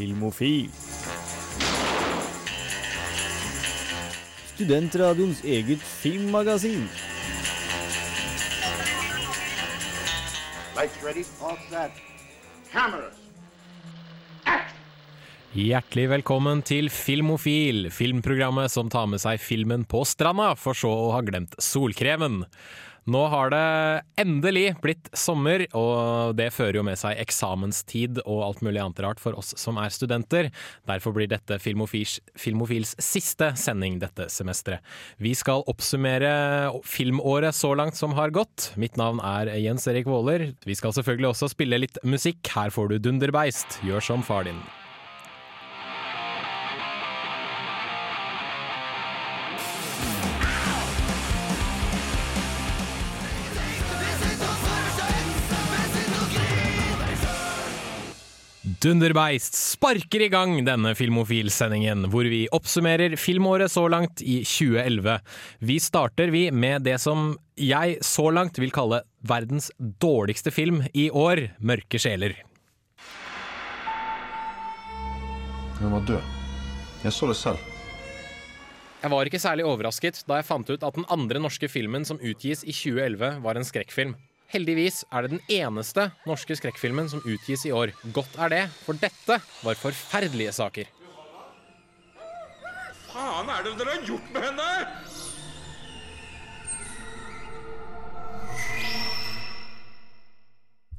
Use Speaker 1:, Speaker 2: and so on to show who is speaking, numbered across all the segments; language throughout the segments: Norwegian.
Speaker 1: Filmofil. Studentradioens eget filmmagasin.
Speaker 2: Lights ready, all set. Cameras.
Speaker 3: Hjertelig velkommen til Filmofil, filmprogrammet som tar med seg filmen på stranda, for så å ha glemt solkremen. Nå har det endelig blitt sommer, og det fører jo med seg eksamenstid og alt mulig annet rart for oss som er studenter. Derfor blir dette Filmofils, Filmofils siste sending dette semesteret. Vi skal oppsummere filmåret så langt som har gått. Mitt navn er Jens Erik Våler. Vi skal selvfølgelig også spille litt musikk. Her får du Dunderbeist, gjør som far din. Dunderbeist sparker i gang denne Filmofil-sendingen, hvor vi oppsummerer filmåret så langt i 2011. Vi starter vi med det som jeg så langt vil kalle verdens dårligste film i år, 'Mørke sjeler'.
Speaker 4: Hun var død. Jeg så det selv.
Speaker 3: Jeg var ikke særlig overrasket da jeg fant ut at den andre norske filmen som utgis i 2011, var en skrekkfilm. Heldigvis er det den eneste norske skrekkfilmen som utgis i år. Godt er det, for dette var forferdelige saker.
Speaker 5: Hva faen er det dere har gjort med henne?!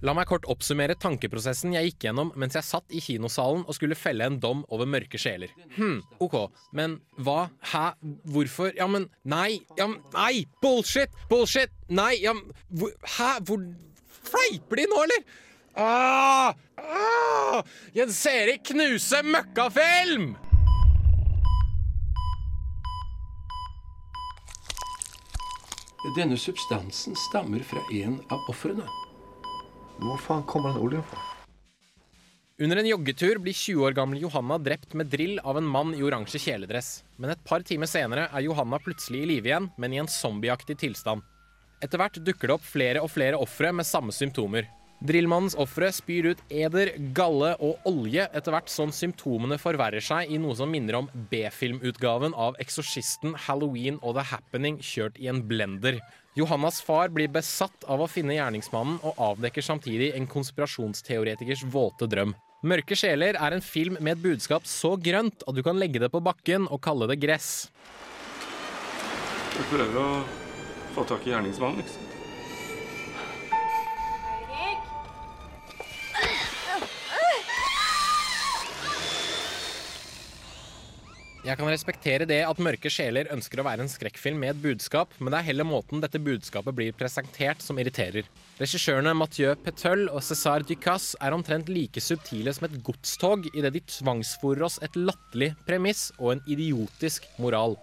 Speaker 3: La meg kort oppsummere tankeprosessen jeg gikk gjennom mens jeg satt i kinosalen og skulle felle en dom over mørke sjeler. Hm, ok, men hva? Hæ? Hvorfor? Ja, men Nei! Ja, men Nei! Bullshit! Bullshit! Nei! Ja, men Hæ? Hvor Fleiper de nå, eller? Ah! Ah! Jens Erik knuse møkkafilm!
Speaker 6: Denne substansen stammer fra en av ofrene.
Speaker 4: Hvor faen kommer den oljen fra?
Speaker 3: Under en joggetur blir 20 år gamle Johanna drept med drill av en mann i oransje kjeledress. Men et par timer senere er Johanna plutselig i live igjen, men i en zombieaktig tilstand. Etter hvert dukker det opp flere og flere ofre med samme symptomer. Drillmannens ofre spyr ut eder, galle og olje etter hvert som symptomene forverrer seg i noe som minner om B-filmutgaven av Eksorsisten, Halloween og The Happening kjørt i en blender. Johannas far blir besatt av å finne gjerningsmannen og avdekker samtidig en konspirasjonsteoretikers våte drøm. Mørke sjeler er en film med et budskap så grønt at du kan legge det på bakken og kalle det gress.
Speaker 5: Vi prøver å få tak i gjerningsmannen, ikke
Speaker 3: Jeg kan respektere det at Mørke sjeler ønsker å være en skrekkfilm med et budskap, men det er heller måten dette budskapet blir presentert som irriterer. Regissørene Mathieu Peteul og César Ducasse er omtrent like subtile som et godstog idet de tvangsfòrer oss et latterlig premiss og en idiotisk moral.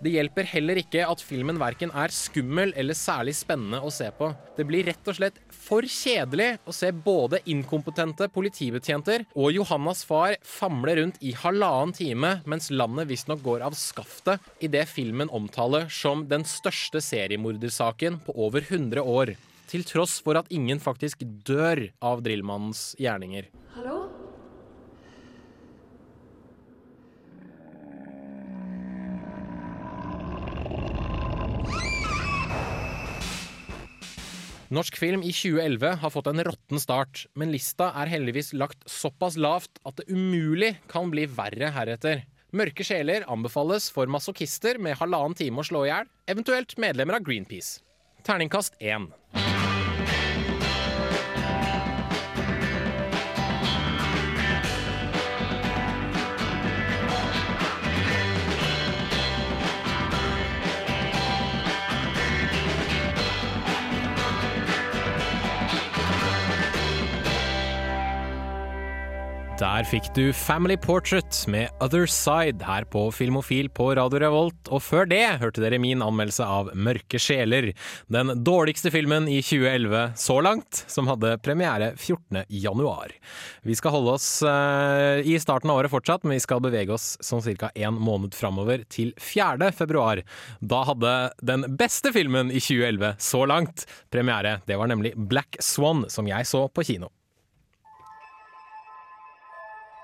Speaker 3: Det hjelper heller ikke at filmen verken er skummel eller særlig spennende å se på. Det blir rett og slett for kjedelig å se både inkompetente politibetjenter og Johannas far famle rundt i halvannen time mens landet visstnok går av skaftet i det filmen omtaler som den største seriemordersaken på over 100 år. Til tross for at ingen faktisk dør av drillmannens gjerninger.
Speaker 7: Hallo?
Speaker 3: Norsk film i 2011 har fått en råtten start, men lista er heldigvis lagt såpass lavt at det umulig kan bli verre heretter. Mørke sjeler anbefales for masochister med halvannen time å slå i hjel, eventuelt medlemmer av Greenpeace. Terningkast 1. Der fikk du Family Portrait med Other Side her på Filmofil på Radio Revolt, og før det hørte dere min anmeldelse av Mørke sjeler, den dårligste filmen i 2011 så langt, som hadde premiere 14. januar. Vi skal holde oss eh, i starten av året fortsatt, men vi skal bevege oss sånn ca. en måned framover til 4. februar. Da hadde den beste filmen i 2011 så langt premiere. Det var nemlig Black Swan, som jeg så på kino.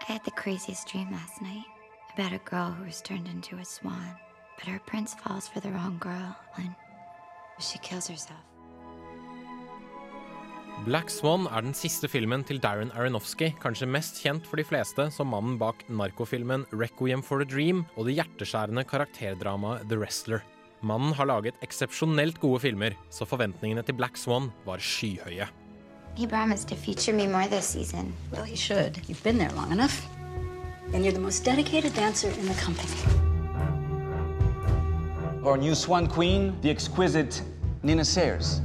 Speaker 7: I had the craziest dream last night about a girl who was turned into a swan. But her prince falls for the wrong girl and she kills herself.
Speaker 3: Black Swan er den siste filmen til Darren Aronofsky, kanskje mest kjent for de fleste som mannen bak narkofilmen Requiem for a Dream og det hjerteskjærende karakterdramaet The Wrestler. Mannen har laget eksepsjonelt gode filmer, så forventningene til Black Swan var skyhøye.
Speaker 7: He promised to feature me more this season.
Speaker 8: Well, he should. You've been there long enough. And you're the most dedicated dancer in the company.
Speaker 9: Our new swan queen, the exquisite Nina Sayers.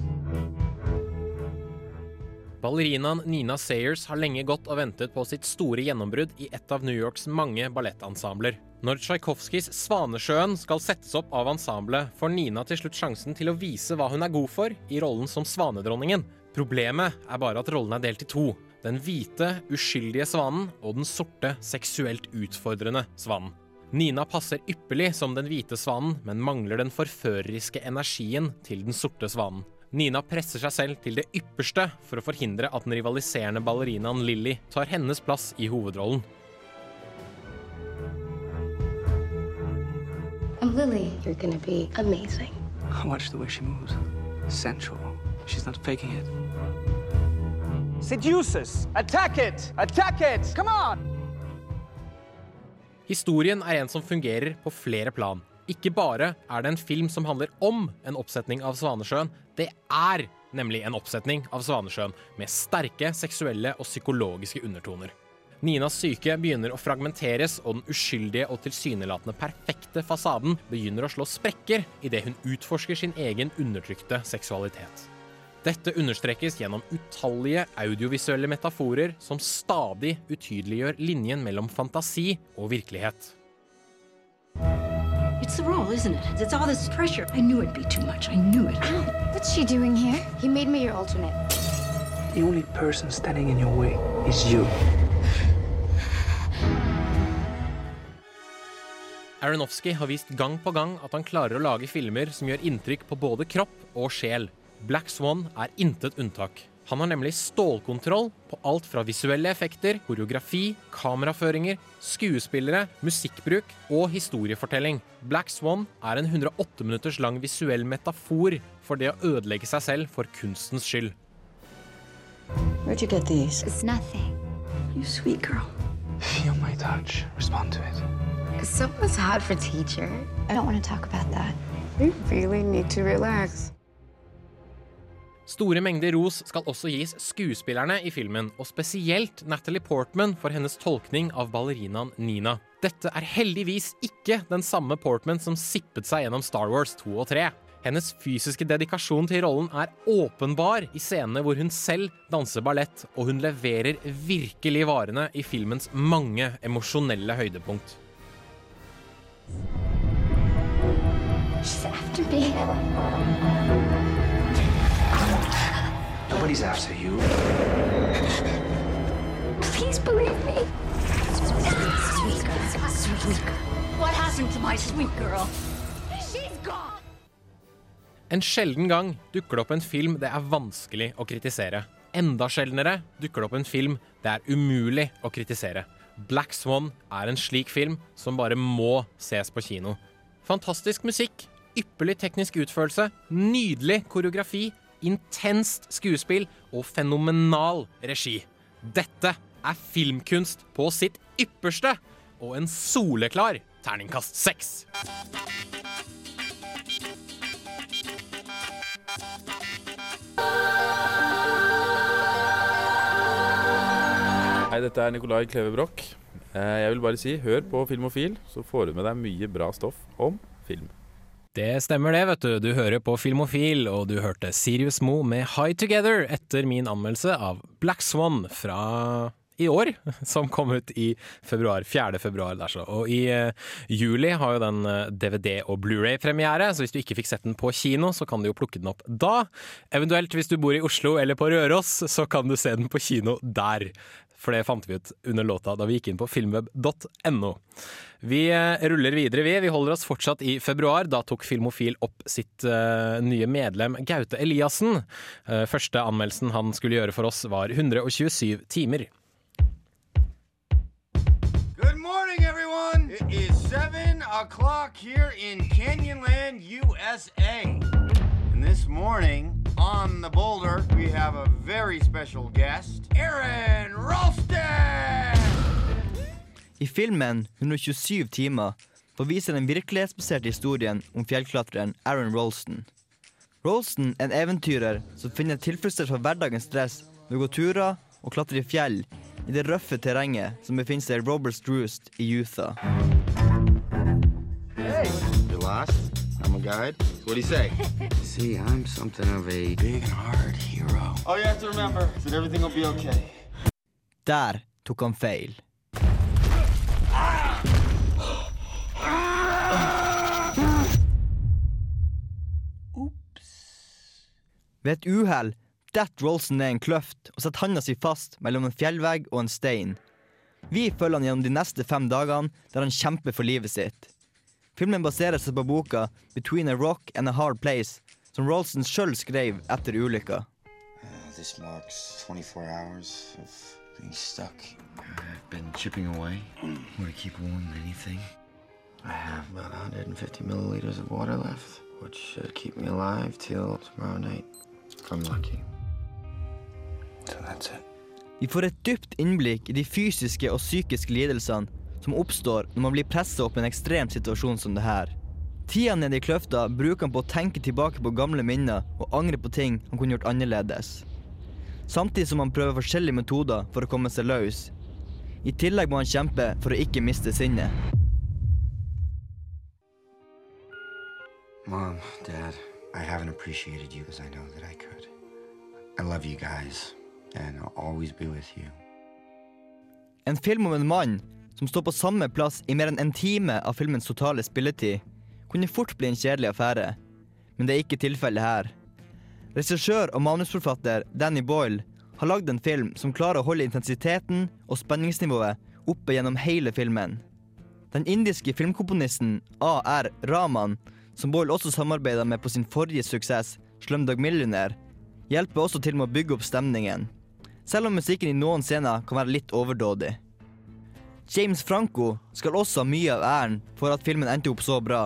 Speaker 3: Ballerinaen Nina Sayers har lenge gått og ventet på sitt store gjennombrudd i et av New Yorks mange ballettensembler. Når Tsjajkovskijs 'Svanesjøen' skal settes opp av ensemblet, får Nina til slutt sjansen til å vise hva hun er god for i rollen som svanedronningen. Problemet er bare at rollen er delt i to. Den hvite, uskyldige svanen og den sorte, seksuelt utfordrende svanen. Nina passer ypperlig som den hvite svanen, men mangler den forføreriske energien til den sorte svanen. Nina presser seg selv til det ypperste for å forhindre at den rivaliserende ballerinaen Lilly tar hennes plass i hovedrollen.
Speaker 7: I'm Lily.
Speaker 8: You're gonna be amazing.
Speaker 9: Watch the way she moves. Sensual. She's not faking it. Seduces! Attack it! Attack it! Come on!
Speaker 3: Historien er en som fungerer på flere plan. Ikke bare er det en film som handler om en oppsetning av Svanesjøen, det er nemlig en oppsetning av Svanesjøen med sterke seksuelle og psykologiske undertoner. Ninas syke begynner å fragmenteres, og den uskyldige og tilsynelatende perfekte fasaden begynner å slå sprekker idet hun utforsker sin egen undertrykte seksualitet. Dette understrekes gjennom utallige audiovisuelle metaforer som stadig utydeliggjør linjen mellom fantasi og virkelighet.
Speaker 8: It's the role, isn't it? It's all this pressure. I knew it'd be too much. I knew it.
Speaker 7: What's she doing here? He made me your alternate.
Speaker 9: The only person standing in your way is you.
Speaker 3: Aronofsky har vist gang på gang at han klarer å lage filmer som gjør inntrykk på både kropp og sjel. Black Swan er intet unntak. Han har nemlig stålkontroll på alt fra visuelle effekter, koreografi, kameraføringer, skuespillere, musikkbruk og historiefortelling. Black Swan er en 108 minutters lang visuell metafor for det å ødelegge seg selv for kunstens skyld.
Speaker 8: Where'd you get these?
Speaker 7: It's nothing.
Speaker 8: You sweet girl.
Speaker 9: Feel my touch. Respond to it.
Speaker 7: Someone's hot for teacher. I don't want to talk about that. We really need to relax.
Speaker 3: Store mengder ros skal også gis skuespillerne i filmen, og spesielt Natalie Portman for hennes tolkning av ballerinaen Nina. Dette er heldigvis ikke den samme Portman som sippet seg gjennom Star Wars 2 og 3. Hennes fysiske dedikasjon til rollen er åpenbar i scenene hvor hun selv danser ballett, og hun leverer virkelig varene i filmens mange emosjonelle høydepunkt.
Speaker 7: She's after me.
Speaker 9: Nobody's after you.
Speaker 7: Please believe me. Sweet girl. Sweet girl.
Speaker 8: What happened to my sweet girl?
Speaker 7: She's gone.
Speaker 3: En sjelden gang dukker det opp en film det er vanskelig å kritisere. Enda sjeldnere dukker det opp en film det er umulig å kritisere. Black Swan er en slik film som bare må ses på kino. Fantastisk musikk, ypperlig teknisk utførelse, nydelig koreografi, intenst skuespill og fenomenal regi. Dette er filmkunst på sitt ypperste og en soleklar terningkast seks.
Speaker 10: Hei, dette er Nicolai Kleve Broch. Eh, Jeg vil bare si, hør på Filmofil, så får du med deg mye bra stoff om film.
Speaker 3: Det stemmer det, vet du. Du hører på Filmofil, og du hørte Sirius Mo med High Together etter min anmeldelse av Black Swan fra i år, som kom ut i februar. 4. februar der så. Og i uh, juli har jo den eh, DVD- og Blu-ray-premiere, så hvis du ikke fikk sett den på kino, så kan du jo plukke den opp da. Eventuelt hvis du bor i Oslo eller på Røros, så kan du se den på kino der. For det fant vi ut under låta da vi gikk inn på filmweb.no. Vi eh, ruller videre, vi. Vi holder oss fortsatt i februar. Da tok Filmofil opp sitt uh, nye medlem Gaute Eliassen. Uh, første anmeldelsen han skulle gjøre for oss, var 127 timer.
Speaker 2: It is 7 o'clock here in Canyonland, USA. And this morning on the boulder, we have a very special guest, Aaron Ralston!
Speaker 11: I filmen 127 timer får vise den virkelighetsbaserte historien om fjellklatreren Aaron Rolston. Rolston er en eventyrer som finner tilfredsstillelse fra hverdagens stress ved å gå turer og klatre i fjell i det røffe terrenget som befinner seg i Roberts Roost i Utah.
Speaker 2: I'm So what do you say? See, I'm something of a big and hard hero. All you have to remember is that everything will be okay.
Speaker 11: Der tok han feil. Ved et uhell detter Rolson ned en kløft og setter handa si fast mellom en fjellvegg og en stein. Vi følger han gjennom de neste fem dagene der han kjemper for livet sitt. Filmen baserer seg på boka 'Between a Rock and a Hard Place', som Rolson sjøl skrev etter ulykka.
Speaker 12: This marks 24 hours of being stuck. I've been chipping away. Want to keep warm than anything? I have about 150 milliliters of water left, which should keep me alive till tomorrow night, if I'm lucky. So that's it.
Speaker 11: Vi får et dypt innblikk i de fysiske og psykiske lidelsene som oppstår når man blir pressa opp i en ekstrem situasjon som det her. Tida nede i kløfta bruker han på å tenke tilbake på gamle minner og angre på ting han kunne gjort annerledes. Samtidig som han prøver forskjellige metoder for å komme seg løs. I tillegg må han kjempe for å ikke miste sinnet.
Speaker 12: Mom, Dad, I haven't appreciated you as I know that I could. I love you guys, and I'll always be with you.
Speaker 11: En film om en mann som står på samme plass i mer enn en time av filmens totale spilletid, kunne fort bli en kjedelig affære. Men det er ikke tilfellet her. Regissør og manusforfatter Danny Boyle har lagd en film som klarer å holde intensiteten og spenningsnivået oppe gjennom hele filmen. Den indiske filmkomponisten A.R. Rahman, som Boyle også samarbeida med på sin forrige suksess, Slumdog Millionaire, hjelper også til med å bygge opp stemningen. Selv om musikken i noen scener kan være litt overdådig. James Franco skal også ha mye av æren for at filmen endte opp så bra,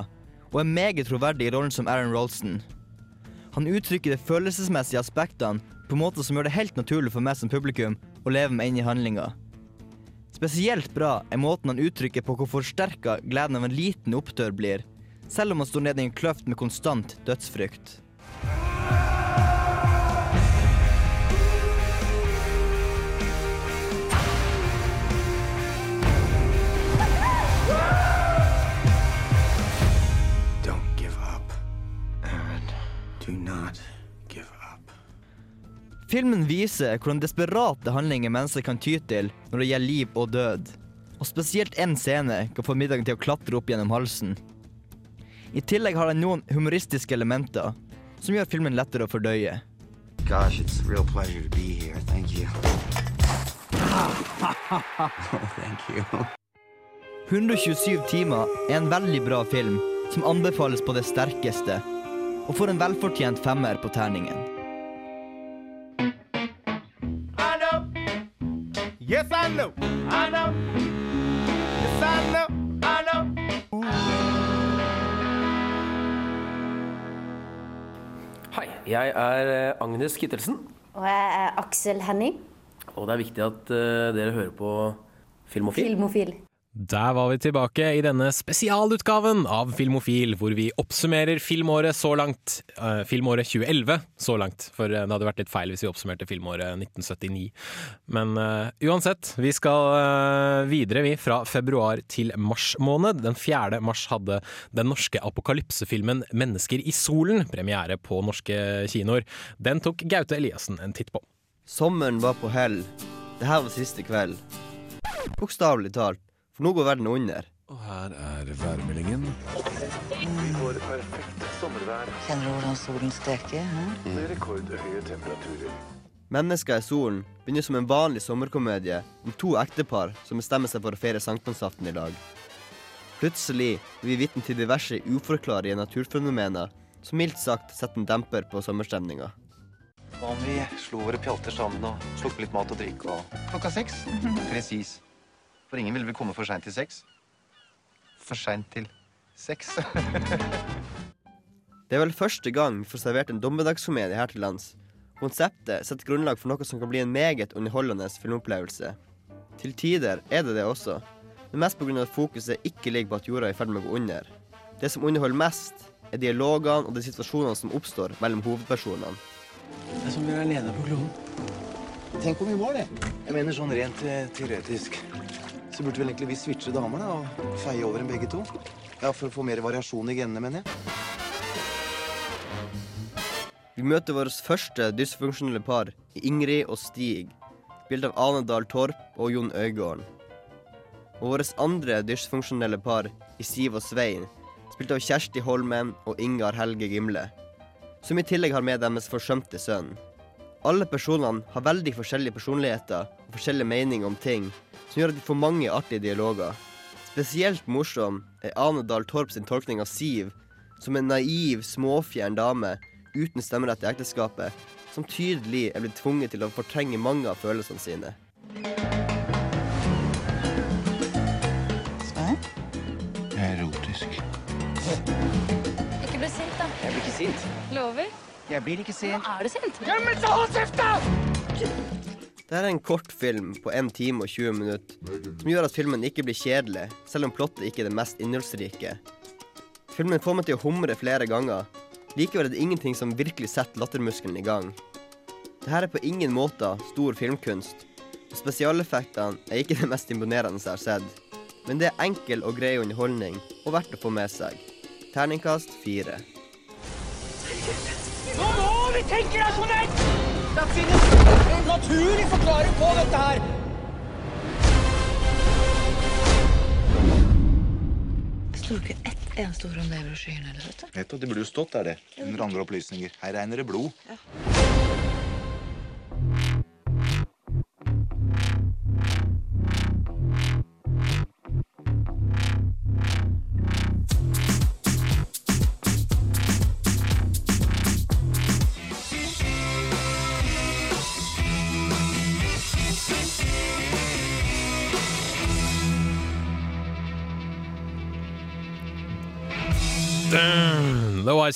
Speaker 11: og er meget troverdig i rollen som Aaron Rolston. Han uttrykker de følelsesmessige aspektene på en måte som gjør det helt naturlig for meg som publikum å leve meg inn i handlinga. Spesielt bra er måten han uttrykker på hvor forsterka gleden av en liten opptør blir, selv om han står nede i en kløft med konstant dødsfrykt. Filmen viser hvordan desperate handlinger mennesker kan ty til når det gjelder liv og død. Og spesielt én scene kan få middagen til å klatre opp gjennom halsen. I tillegg har den noen humoristiske elementer som gjør filmen lettere å fordøye.
Speaker 12: Gosh, it's a real pleasure to be here. Thank you. thank you.
Speaker 11: 127 timer er en veldig bra film som anbefales på det sterkeste, og får en velfortjent femmer på terningen.
Speaker 13: Yes, I know. I know. Yes, I know. I know.
Speaker 14: Hei, jeg er eh, Agnes Kittelsen,
Speaker 15: Og jeg er Aksel Henning.
Speaker 14: og det er viktig at eh, dere hører på Filmofil.
Speaker 15: Filmofil.
Speaker 3: Der var vi tilbake i denne spesialutgaven av Filmofil, hvor vi oppsummerer filmåret så langt. Uh, filmåret 2011 så langt, for eh, det hadde vært litt feil hvis vi oppsummerte filmåret 1979. Men uh, uansett, vi skal uh, videre vi fra februar til mars måned. Den 4. mars hadde den norske apokalypsefilmen 'Mennesker i solen' premiere på norske kinoer. Den tok Gaute Eliassen en titt på.
Speaker 11: Sommeren var på hell. Det her var siste kveld. Bokstavelig talt, for nå går verden under.
Speaker 4: Og her er værmeldingen.
Speaker 16: Vi får perfekt sommervær.
Speaker 17: Kjenner du hvordan solen steker?
Speaker 16: Med rekordhøye temperaturer.
Speaker 11: Mennesker i solen begynner som en vanlig sommerkomedie om to ektepar som bestemmer seg for å feire sankthansaften i dag. Plutselig blir vi vitne til diverse uforklarlige naturfenomener som mildt sagt setter en demper på sommerstemninga.
Speaker 18: Hva om vi slo våre pjalter sammen og slukket litt mat og drikk og Klokka seks? Presis. For ingen vil vel komme for seint til sex?
Speaker 19: for seint til sex.
Speaker 20: Det er vel første gang vi får servert en dommedagskomedie her til lands. Konseptet setter grunnlag for noe som kan bli en meget underholdende filmopplevelse. Til tider er det det også, men mest pga. at fokuset ikke ligger på at jorda er i ferd med å gå under. Det som underholder mest, er dialogene og de situasjonene som oppstår mellom hovedpersonene.
Speaker 18: Det er som å være alene på kloden. Tenk om vi var det. Jeg mener sånn rent eh, teoretisk. Så burde vel egentlig vi switche damer da, og feie over dem begge to. Ja, For å få mer variasjon i genene, mener jeg.
Speaker 20: Vi møter vårt første dysfunksjonelle par Ingrid og Stig, spilt av Ane Dahl Torp og Jon Øygården. Og vårt andre dysfunksjonelle par i Siv og Svein, spilt av Kjersti Holmen og Ingar Helge Gimle, som i tillegg har med deres forsømte sønn. Alle personene har veldig forskjellige personligheter forskjellige meninger om ting, som gjør at de får mange artige dialoger. Spesielt morsom er Ane Dahl Torp sin tolkning av Siv som en naiv, småfjern dame uten stemmerett i ekteskapet, som tydelig er blitt tvunget til å fortrenge mange av følelsene sine.
Speaker 18: Jeg er erotisk.
Speaker 21: Ikke bli sint, da.
Speaker 18: Jeg blir ikke sint.
Speaker 21: Lover?
Speaker 18: Jeg blir ikke sint.
Speaker 21: Nå er du sint.
Speaker 13: Ja, men så hold kjeft, da!
Speaker 20: Dette er en kort film på 1 time og 20 minutter, som gjør at filmen ikke blir kjedelig, selv om plottet ikke er det mest innholdsrike. Filmen får meg til å humre flere ganger. Likevel er det ingenting som virkelig setter lattermuskelen i gang. Dette er på ingen måte stor filmkunst, og spesialeffektene er ikke det mest imponerende jeg har sett. Men det er enkel og grei underholdning, og verdt å få med seg. Terningkast fire.
Speaker 13: Nå må vi tenke rasjonelt! Det finnes en naturlig forklaring på dette her.
Speaker 17: Sto ikke ett eneste ord om det i brosjyren?
Speaker 18: Nettopp. Det burde jo stått der, det. Under andre opplysninger. Her regner det blod.
Speaker 3: The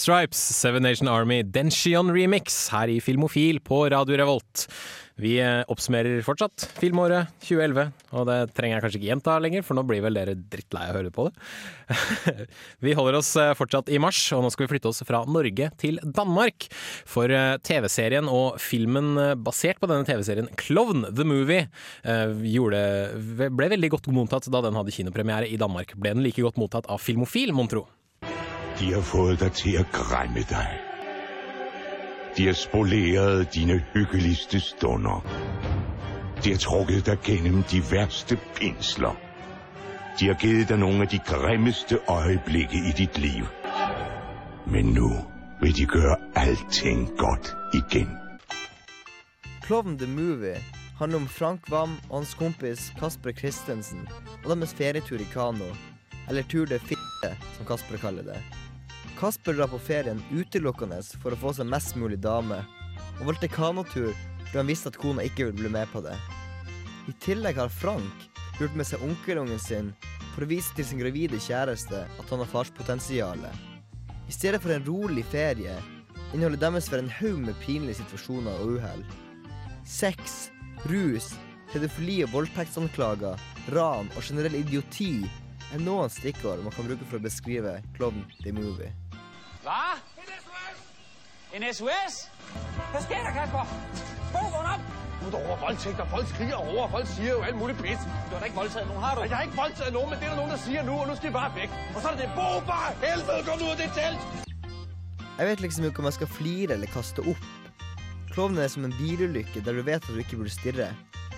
Speaker 3: Stripes, Seven Nation Army, Denshion Remix her i Filmofil på Radio Revolt. Vi eh, oppsummerer fortsatt filmåret 2011, og det trenger jeg kanskje ikke gjenta lenger, for nå blir vel dere drittlei av å høre på det. vi holder oss eh, fortsatt i mars, og nå skal vi flytte oss fra Norge til Danmark. For eh, TV-serien og filmen basert på denne TV-serien, Klovn the Movie, gjorde, ble veldig godt mottatt da den hadde kinopremiere i Danmark. Ble den like godt mottatt av Filmofil, mon tro?
Speaker 22: De har fået dig til at græmme dig. De har spoleret dine hyggeligste stunder. De har trukket dig gennem de værste pinsler. De har givet dig nogle af de grimmeste øjeblikke i dit liv. Men nu vil de gøre alting godt igen.
Speaker 20: Klovn the Movie handler om Frank Wam og hans kompis Kasper Christensen og deres ferietur i kano, eller Tur det fitte, som Kasper kaller det. Kasper drar på ferien utelukkende for å få seg mest mulig dame, og valgte kanotur fordi han visste at kona ikke ville bli med på det. I tillegg har Frank lurt med seg onkelungen sin for å vise til sin gravide kjæreste at han har farspotensialet. I stedet for en rolig ferie inneholder deres for en haug med pinlige situasjoner og uhell. Sex, rus, pedofili og voldtektsanklager, ran og generell idioti er noen stikkord man kan bruke for å beskrive Klovn the Movie.
Speaker 13: Hvad? En SOS? Hvad sker der, Kasper? Bo, vågn op! Nu er der over voldtægt, og folk skriger over, og folk siger jo alt muligt pis. Du har da ikke voldtaget nogen, har du? Jeg har ikke voldtaget nogen, men det er der nogen, der siger nu, og nu skal I bare væk. Og så er det det, Bo, bare helvede, kom nu ud af det telt!
Speaker 20: Jeg vet liksom ikke om jeg skal flire eller kaste opp. Klovnen er som en bilulykke der du vet at du ikke burde stirre,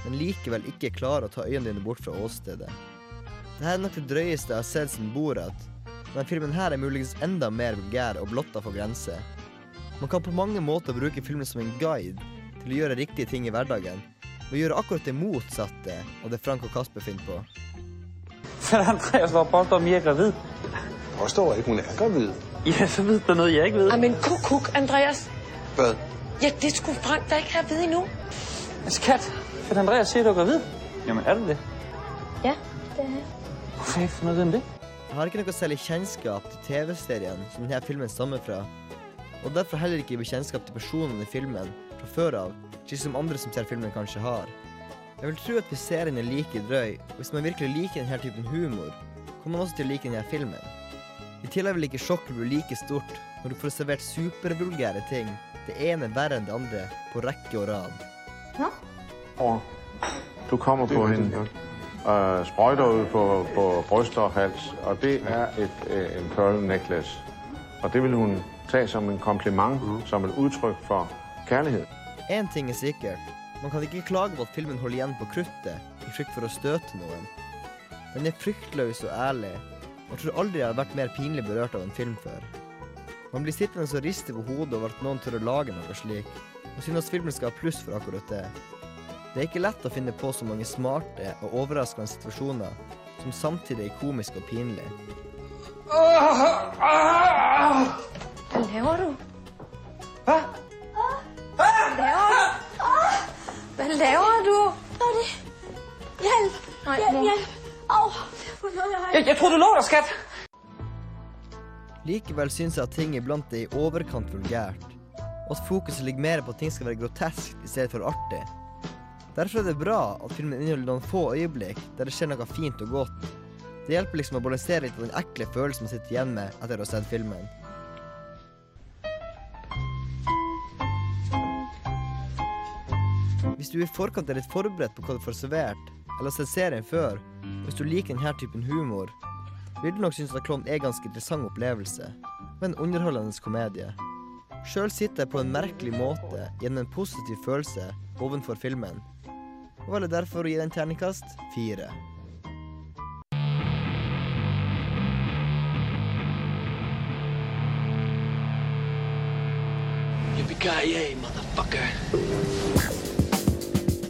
Speaker 20: men likevel ikke klarer å ta øynene dine bort fra åstedet. Dette er nok det drøyeste jeg har sett siden Borat, men filmen her er muligens enda mer vulgær og blotta for grenser. Man kan på mange måter bruke filmen som en guide til å gjøre riktige ting i hverdagen, og gjøre akkurat det motsatte av det Frank og Kasper finner på.
Speaker 23: Så Andreas var påstår, om jeg er gravid.
Speaker 18: Påstår ikke, hun er gravid.
Speaker 23: Ja, så vet du noe jeg ikke ved.
Speaker 24: Men kukk, kuk, Andreas.
Speaker 18: Hva?
Speaker 24: Ja, det skulle Frank da ikke ved endnu.
Speaker 23: Skat, for Andreas siger, du er gravid. Jamen, er du det?
Speaker 24: Ja, det er jeg.
Speaker 23: Hvorfor har jeg funnet ut om det?
Speaker 20: Jeg har ikke noe særlig kjennskap til TV-serien som denne filmen stammer fra, og derfor heller ikke bekjentskap til personene i filmen fra før av, slik som andre som ser filmen kanskje har. Jeg vil tro at hvis serien er like drøy, og hvis man virkelig liker denne typen humor, kommer man også til å like denne filmen. I tillegg vil ikke sjokket bli like stort når du får servert supervulgære ting, det ene verre enn det andre, på rekke og rad.
Speaker 25: Og du kommer på hende, øh, sprøjter ud på, på bryst og hals, og det er et, øh, en pearl necklace. Og det vil hun tage som en kompliment, som et udtryk for kærlighed.
Speaker 20: En ting er sikkert. Man kan ikke klage på at filmen holder igjen på kruttet i frykt for å støte noen. Den er fryktløs og ærlig, og tror aldri jeg har vært mer pinlig berørt av en film før. Man blir sittende og riste på hodet over at noen tør å lage noe slik, og synes filmen skal ha pluss for akkurat det. Det er ikke lett å finne på så mange smarte og overraskende situasjoner som samtidig er komisk og pinlig.
Speaker 24: Leoro. Hæ? du? Men Leoro Hjelp! Hjælp! Au!
Speaker 23: Jeg, lå der, skat.
Speaker 20: Likevel syns jeg at ting iblant er i overkant vulgært, og at fokuset ligger mer på at ting skal være groteskt i stedet for artig. Derfor er det bra at filmen inneholder noen få øyeblikk der det skjer noe fint og godt. Det hjelper liksom å balansere litt av den ekle følelsen man sitter igjen med etter å ha sett filmen. Hvis du i forkant er litt forberedt på hva du får servert, eller har sett serien før, hvis du liker denne typen humor, vil du nok synes at Klovn er en ganske interessant opplevelse, med en underholdende komedie. Sjøl sitter jeg på en merkelig måte gjennom en positiv følelse ovenfor filmen, og velger derfor å gi den terningkast fire.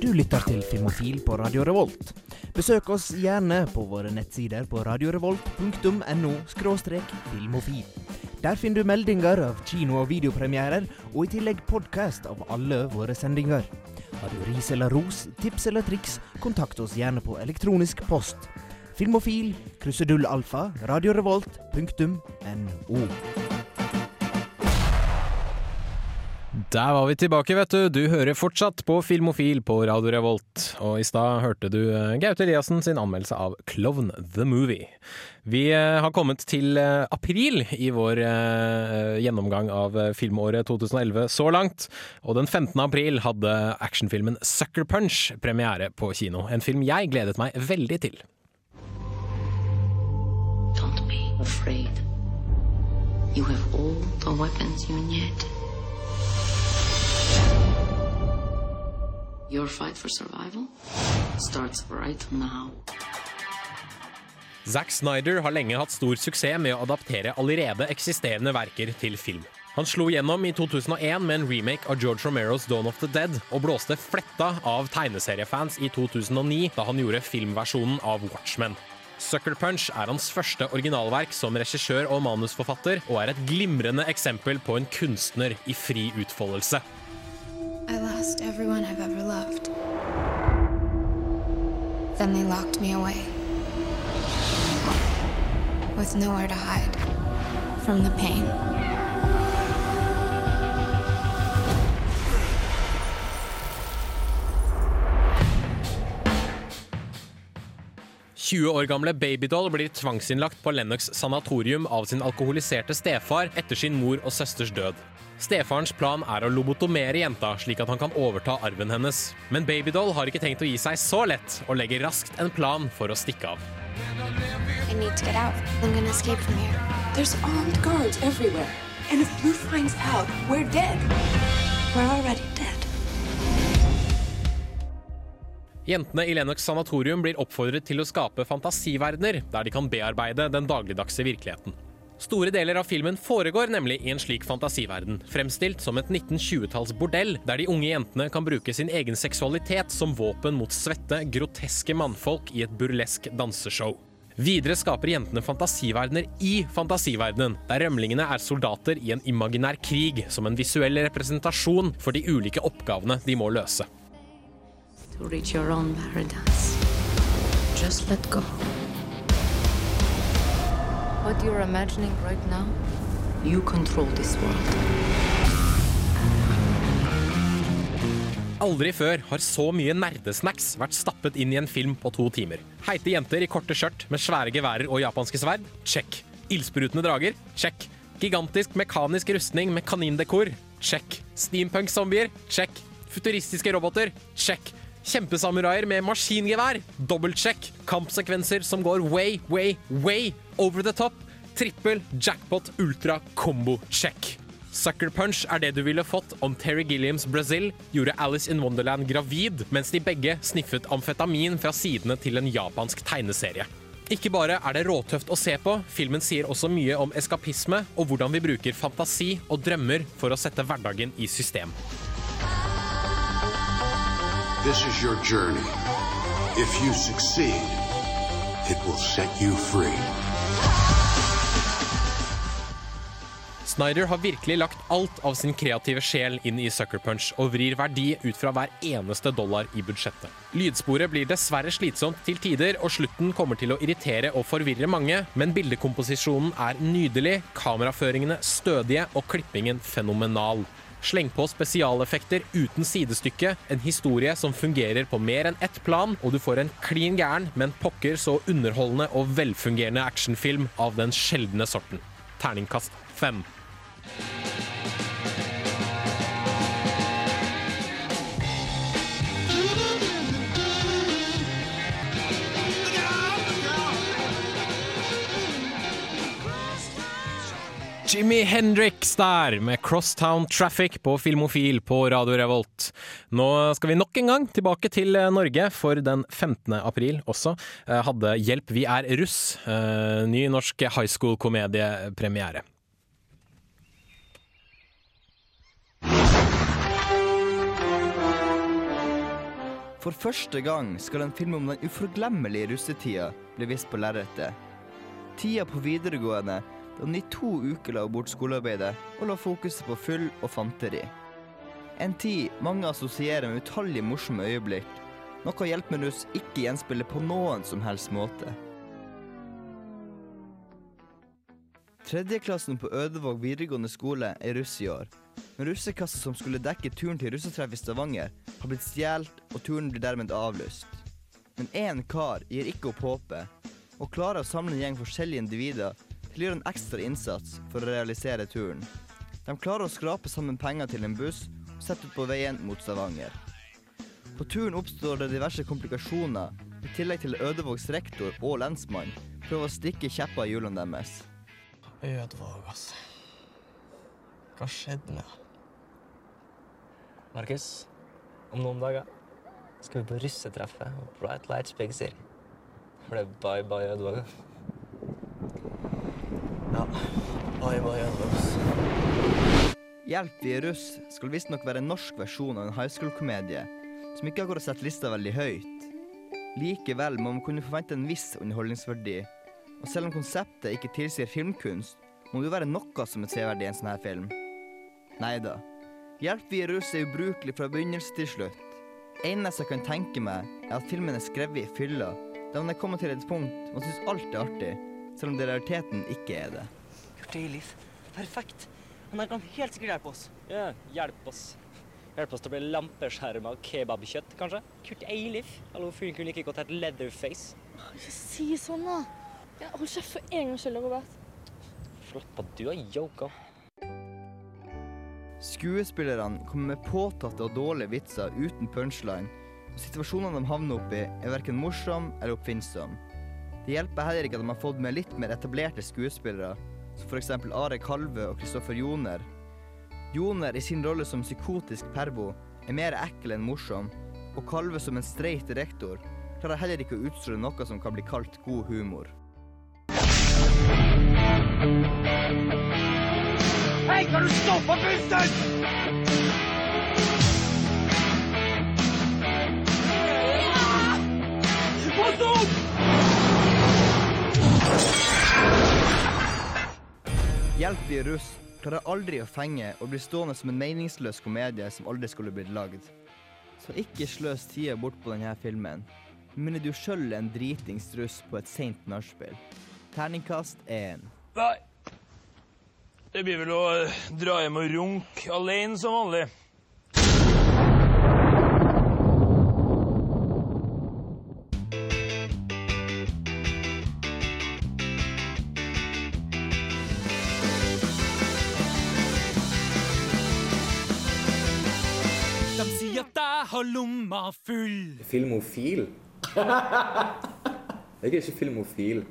Speaker 26: Du lytter til Filmofil på Radio Revolt. Besøk oss gjerne på våre nettsider på radiorevolt.no filmofil. Der finner du meldinger av kino- og videopremierer, og i tillegg podkast av alle våre sendinger. Har du ris eller ros, tips eller triks, kontakt oss gjerne på elektronisk post. Filmofil, krusedull alfa, radiorevolt.no.
Speaker 3: Der var vi tilbake, vet du. Du hører fortsatt på Filmofil på Radio Revolt. Og i stad hørte du eh, Gaute Eliassen sin anmeldelse av Klovn the Movie. Vi eh, har kommet til eh, april i vår gjennomgang av filmåret 2011 så langt. Og den 15. april hadde actionfilmen Sucker Punch premiere på kino. En film jeg gledet meg veldig til.
Speaker 17: Don't be afraid. You have all the weapons you need. Your fight for survival starts right now.
Speaker 3: Zack Snyder har lenge hatt stor suksess med å adaptere allerede eksisterende verker til film. Han slo gjennom i 2001 med en remake av George Romeros Dawn of the Dead, og blåste fletta av tegneseriefans i 2009 da han gjorde filmversjonen av Watchmen. Sucker Punch er hans første originalverk som regissør og manusforfatter, og er et glimrende eksempel på en kunstner i fri utfoldelse.
Speaker 7: I lost everyone I've ever loved. Then they locked me away. With nowhere to hide from the pain.
Speaker 3: 20 år gamle Babydoll blir tvangsinnlagt på Lennox sanatorium av sin alkoholiserte stefar etter sin mor og søsters død. Stefarens plan er å lobotomere jenta, slik at han kan overta arven hennes. Men Babydoll har ikke tenkt å gi seg så lett, og legger raskt en plan for å stikke av.
Speaker 7: I need to get out. I'm gonna escape from here.
Speaker 24: There's armed guards everywhere. And if Blue finds out, we're dead. We're already dead.
Speaker 3: Jentene i Lennox sanatorium blir oppfordret til å skape fantasiverdener der de kan bearbeide den dagligdagse virkeligheten. Store deler av filmen foregår nemlig i en slik fantasiverden, fremstilt som et 1920-talls bordell, der de unge jentene kan bruke sin egen seksualitet som våpen mot svette, groteske mannfolk i et burlesk danseshow. Videre skaper jentene fantasiverdener i fantasiverdenen, der rømlingene er soldater i en imaginær krig som en visuell representasjon for de ulike oppgavene de må løse.
Speaker 17: To reach your own paradise. Just let go. What you're imagining right now, you control this world.
Speaker 3: Aldri før har så mye nerdesnacks vært stappet inn i en film på to timer. Heite jenter i korte skjørt med svære geværer og japanske sverd? Check. Ildsprutende drager? Check. Gigantisk mekanisk rustning med kanindekor? Check. Steampunk-zombier? Check. Futuristiske roboter? Check. Kjempesamuraier med maskingevær? Dobbeltcheck. Kampsekvenser som går way, way, way over the top? Trippel, jackpot, ultra, combo, check. Sucker Punch er det du ville fått om Terry Gilliams Brazil gjorde Alice in Wonderland gravid mens de begge sniffet amfetamin fra sidene til en japansk tegneserie. Ikke bare er det råtøft å se på, filmen sier også mye om eskapisme og hvordan vi bruker fantasi og drømmer for å sette hverdagen i system.
Speaker 27: This is your journey. If you succeed, it will set you free.
Speaker 3: Snyder har virkelig lagt alt av sin kreative sjel inn i Sucker Punch og vrir verdi ut fra hver eneste dollar i budsjettet. Lydsporet blir dessverre slitsomt til tider, og slutten kommer til å irritere og forvirre mange, men bildekomposisjonen er nydelig, kameraføringene stødige og klippingen fenomenal. Sleng på spesialeffekter uten sidestykke, en historie som fungerer på mer enn ett plan, og du får en klin gæren, men pokker så underholdende og velfungerende actionfilm av den sjeldne sorten. Terningkast fem. Jimmy Hendrix der, med Crosstown Traffic på Filmofil på Radio Revolt. Nå skal vi nok en gang tilbake til Norge, for den 15. april også eh, hadde Hjelp, vi er russ, eh, ny norsk high school-komediepremiere.
Speaker 11: For første gang skal en film om den uforglemmelige russetida bli vist på lerretet. Tida på videregående da hun i to uker la bort skolearbeidet og la fokuset på fyll og fanteri. En tid mange assosierer med utallige morsomme øyeblikk, noe Hjelp med russ ikke gjenspeiler på noen som helst måte. Tredjeklassen på Ødevåg videregående skole er russ i år. Men russekassa som skulle dekke turen til russetreff i Stavanger, har blitt stjålet, og turen blir dermed avlyst. Men én kar gir ikke opp håpet, og klarer å samle en gjeng forskjellige individer til å gjøre en ekstra innsats for å realisere turen. De klarer å skrape sammen penger til en buss og sette ut på veien mot Stavanger. På turen oppstår det diverse komplikasjoner, i tillegg til Ødevågs rektor og lensmann prøver å stikke kjepper i hjulene deres.
Speaker 28: Ødevåg, altså. Hva skjedde med Markus, om noen dager skal vi på russetreffet og Bright Lights Big City. For det er bye bye Ødevåg. Ja, Oi.
Speaker 11: Hjelp, vi russ skal visstnok være en norsk versjon av en high school-komedie som ikke akkurat setter lista veldig høyt. Likevel må man kunne forvente en viss underholdningsverdi. Og selv om konseptet ikke tilsier filmkunst, må det jo være noe som er severdig i en sånn her film. Nei da. Hjelp, russ er ubrukelig fra begynnelse til slutt. Eneste jeg kan tenke meg, er at filmen er skrevet i fylla, da man er kommet til et punkt man syns alt er artig, selv om det i realiteten ikke er det.
Speaker 28: Kurt Eilif. Perfekt. Han kan helt sikkert hjelpe oss. Ja, hjelp oss. Hjelp oss til å bli lampeskjerma og kebabkjøtt, kanskje? Kurt Eilif. Hallo, fyren kunne like godt hett Leatherface.
Speaker 21: Ikke si sånn, da. Ja, hold kjeft for en gangs skyld, Robert.
Speaker 28: Slapp av, du har yoga.
Speaker 11: Skuespillerne kommer med påtatte og dårlige vitser uten punchline, og situasjonene de havner oppi, er verken morsom eller oppfinnsom. Det hjelper heller ikke at de har fått med litt mer etablerte skuespillere, som f.eks. Are Kalve og Kristoffer Joner. Joner i sin rolle som psykotisk pervo er mer ekkel enn morsom, og Kalve som en streit rektor klarer heller ikke å utstråle noe som kan bli kalt god humor.
Speaker 13: Hei, kan du stoppe bussen?!
Speaker 11: Hjelp er russ klarer aldri å fenge og blir stående som en meningsløs komedie som aldri skulle blitt lagd. Så ikke sløs tida bort på denne filmen. men er du sjøl en dritings russ på et seint nachspiel. Terningkast én.
Speaker 29: Nei. Det blir vel å eh, dra hjem og runke alene som vanlig.
Speaker 30: Har lomma full.
Speaker 31: Filmofil? Jeg er ikke filmofil.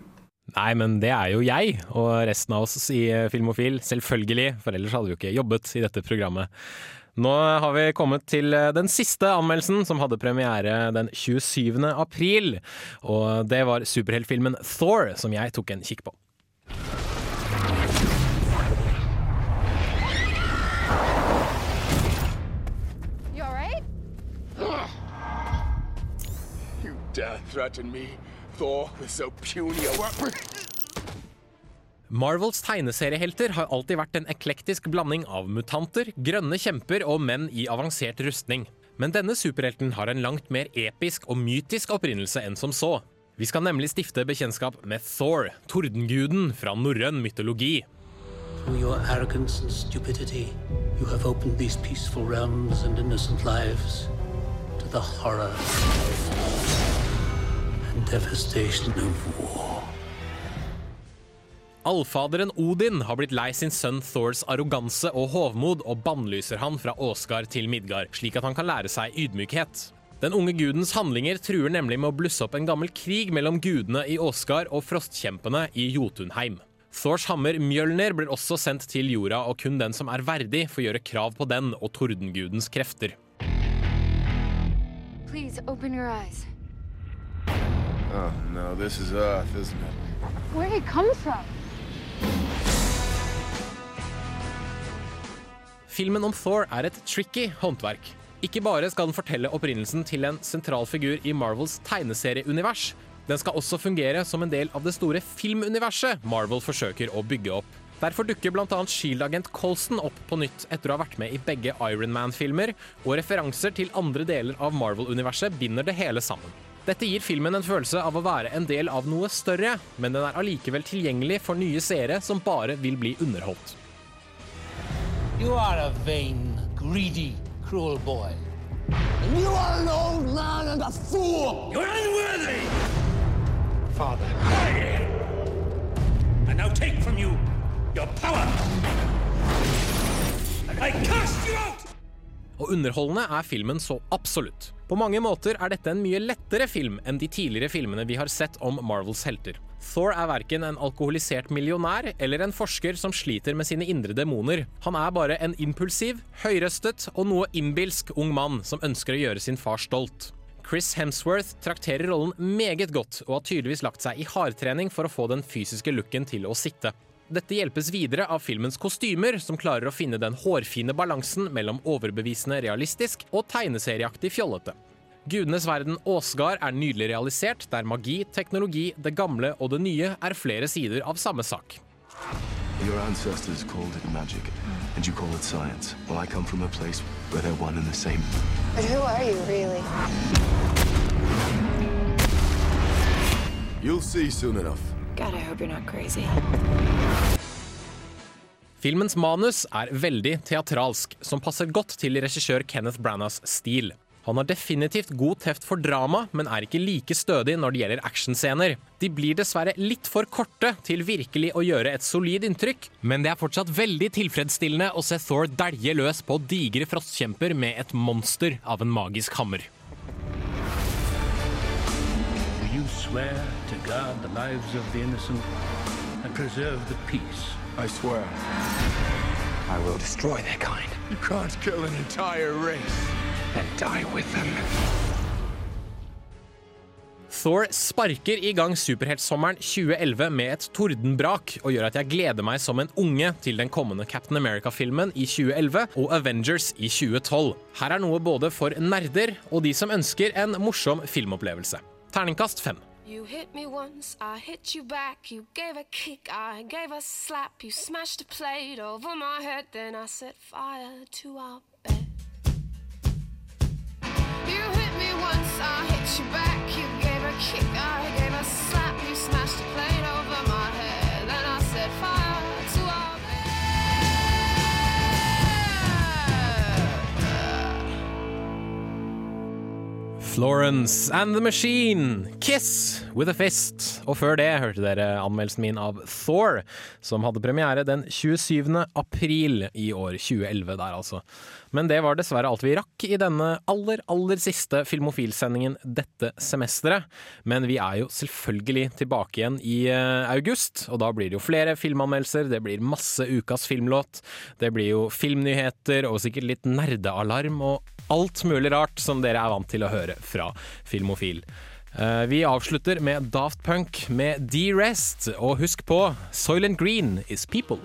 Speaker 3: Nei, men det er jo jeg og resten av oss i Filmofil, selvfølgelig, for ellers hadde vi jo ikke jobbet i dette programmet. Nå har vi kommet til den siste anmeldelsen, som hadde premiere den 27. april. Og det var superheltfilmen Thor, som jeg tok en kikk på.
Speaker 16: Threaten me, Thor, with so puny a weapon?
Speaker 3: Marvels tegneseriehelter har alltid vært en eklektisk blanding av mutanter, grønne kjemper og menn i avansert rustning. Men denne superhelten har en langt mer episk og mytisk opprinnelse enn som så. Vi skal nemlig stifte bekjentskap med Thor, tordenguden fra norrøn mytologi.
Speaker 32: Through your arrogance and stupidity, you have opened these peaceful realms and innocent lives to the horror devastation of war.
Speaker 3: Allfaderen Odin har blitt lei sin sønn Thors arroganse og hovmod og bannlyser han fra Åsgard til Midgard, slik at han kan lære seg ydmykhet. Den unge gudens handlinger truer nemlig med å blusse opp en gammel krig mellom gudene i Åsgard og frostkjempene i Jotunheim. Thors hammer Mjølner blir også sendt til jorda, og kun den som er verdig, får gjøre krav på den og tordengudens krefter.
Speaker 21: Please open your eyes.
Speaker 16: Oh, no, this is Earth, isn't it?
Speaker 21: Where he come from?
Speaker 3: Filmen om Thor er et tricky håndverk. Ikke bare skal den fortelle opprinnelsen til en sentral figur i Marvels tegneserieunivers, den skal også fungere som en del av det store filmuniverset Marvel forsøker å bygge opp. Derfor dukker bl.a. Shield-agent Colson opp på nytt etter å ha vært med i begge Iron Man-filmer, og referanser til andre deler av Marvel-universet binder det hele sammen. Dette gir filmen en følelse av å være en del av noe større, men den er allikevel tilgjengelig for nye seere som bare vil bli underholdt.
Speaker 32: You are a vain, greedy, cruel boy. And you are an old man and a fool! You're unworthy!
Speaker 30: Father. And now take from you your power. And I cast you out!
Speaker 3: Og underholdende er filmen så absolutt. På mange måter er dette en mye lettere film enn de tidligere filmene vi har sett om Marvels helter. Thor er verken en alkoholisert millionær eller en forsker som sliter med sine indre demoner. Han er bare en impulsiv, høyrøstet og noe innbilsk ung mann som ønsker å gjøre sin far stolt. Chris Hemsworth trakterer rollen meget godt og har tydeligvis lagt seg i hardtrening for å få den fysiske looken til å sitte. Dette hjelpes videre av filmens kostymer, som klarer å finne den hårfine balansen mellom overbevisende realistisk og tegneserieaktig fjollete. Gudenes verden Åsgard er nydelig realisert, der magi, teknologi, det gamle og det nye er flere sider av samme sak.
Speaker 16: Your ancestors called it magic, and you call it science. Well, I come from a place where they're one and the same.
Speaker 21: But who are you, really?
Speaker 16: You'll see soon enough.
Speaker 21: God, I hope you're not crazy.
Speaker 3: Filmens manus er veldig teatralsk, som passer godt til regissør Kenneth Branaghs stil. Han har definitivt god teft for drama, men er ikke like stødig når det gjelder actionscener. De blir dessverre litt for korte til virkelig å gjøre et solid inntrykk, men det er fortsatt veldig tilfredsstillende å se Thor dælje løs på digre frostkjemper med et monster av en magisk hammer.
Speaker 32: Do you swear guard the lives of the innocent and preserve the peace?
Speaker 16: I swear. I will destroy their kind. You can't kill an entire race and die with them.
Speaker 3: Thor sparker i gang superheltsommeren 2011 med et tordenbrak, og gjør at jeg gleder meg som en unge til den kommende Captain America-filmen i 2011 og Avengers i 2012. Her er noe både for nerder og de som ønsker en morsom filmopplevelse. Terningkast fem.
Speaker 21: You hit me once, I hit you back. You gave a kick, I gave a slap. You smashed a plate over my head, then I set fire to our bed. You hit me once, I hit you back.
Speaker 3: Florence and the Machine, Kiss with a Fist. Og før det hørte dere anmeldelsen min av Thor, som hadde premiere den 27. april i år 2011 der, altså. Men det var dessverre alt vi rakk i denne aller, aller siste Filmofil-sendingen dette semesteret. Men vi er jo selvfølgelig tilbake igjen i eh, august, og da blir det jo flere filmanmeldelser, det blir masse ukas filmlåt, det blir jo filmnyheter og sikkert litt nerdealarm og alt mulig rart som dere er vant til å høre fra Filmofil. Eh, Vi avslutter med Daft Punk med D-Rest, og husk på Soylent Green is people.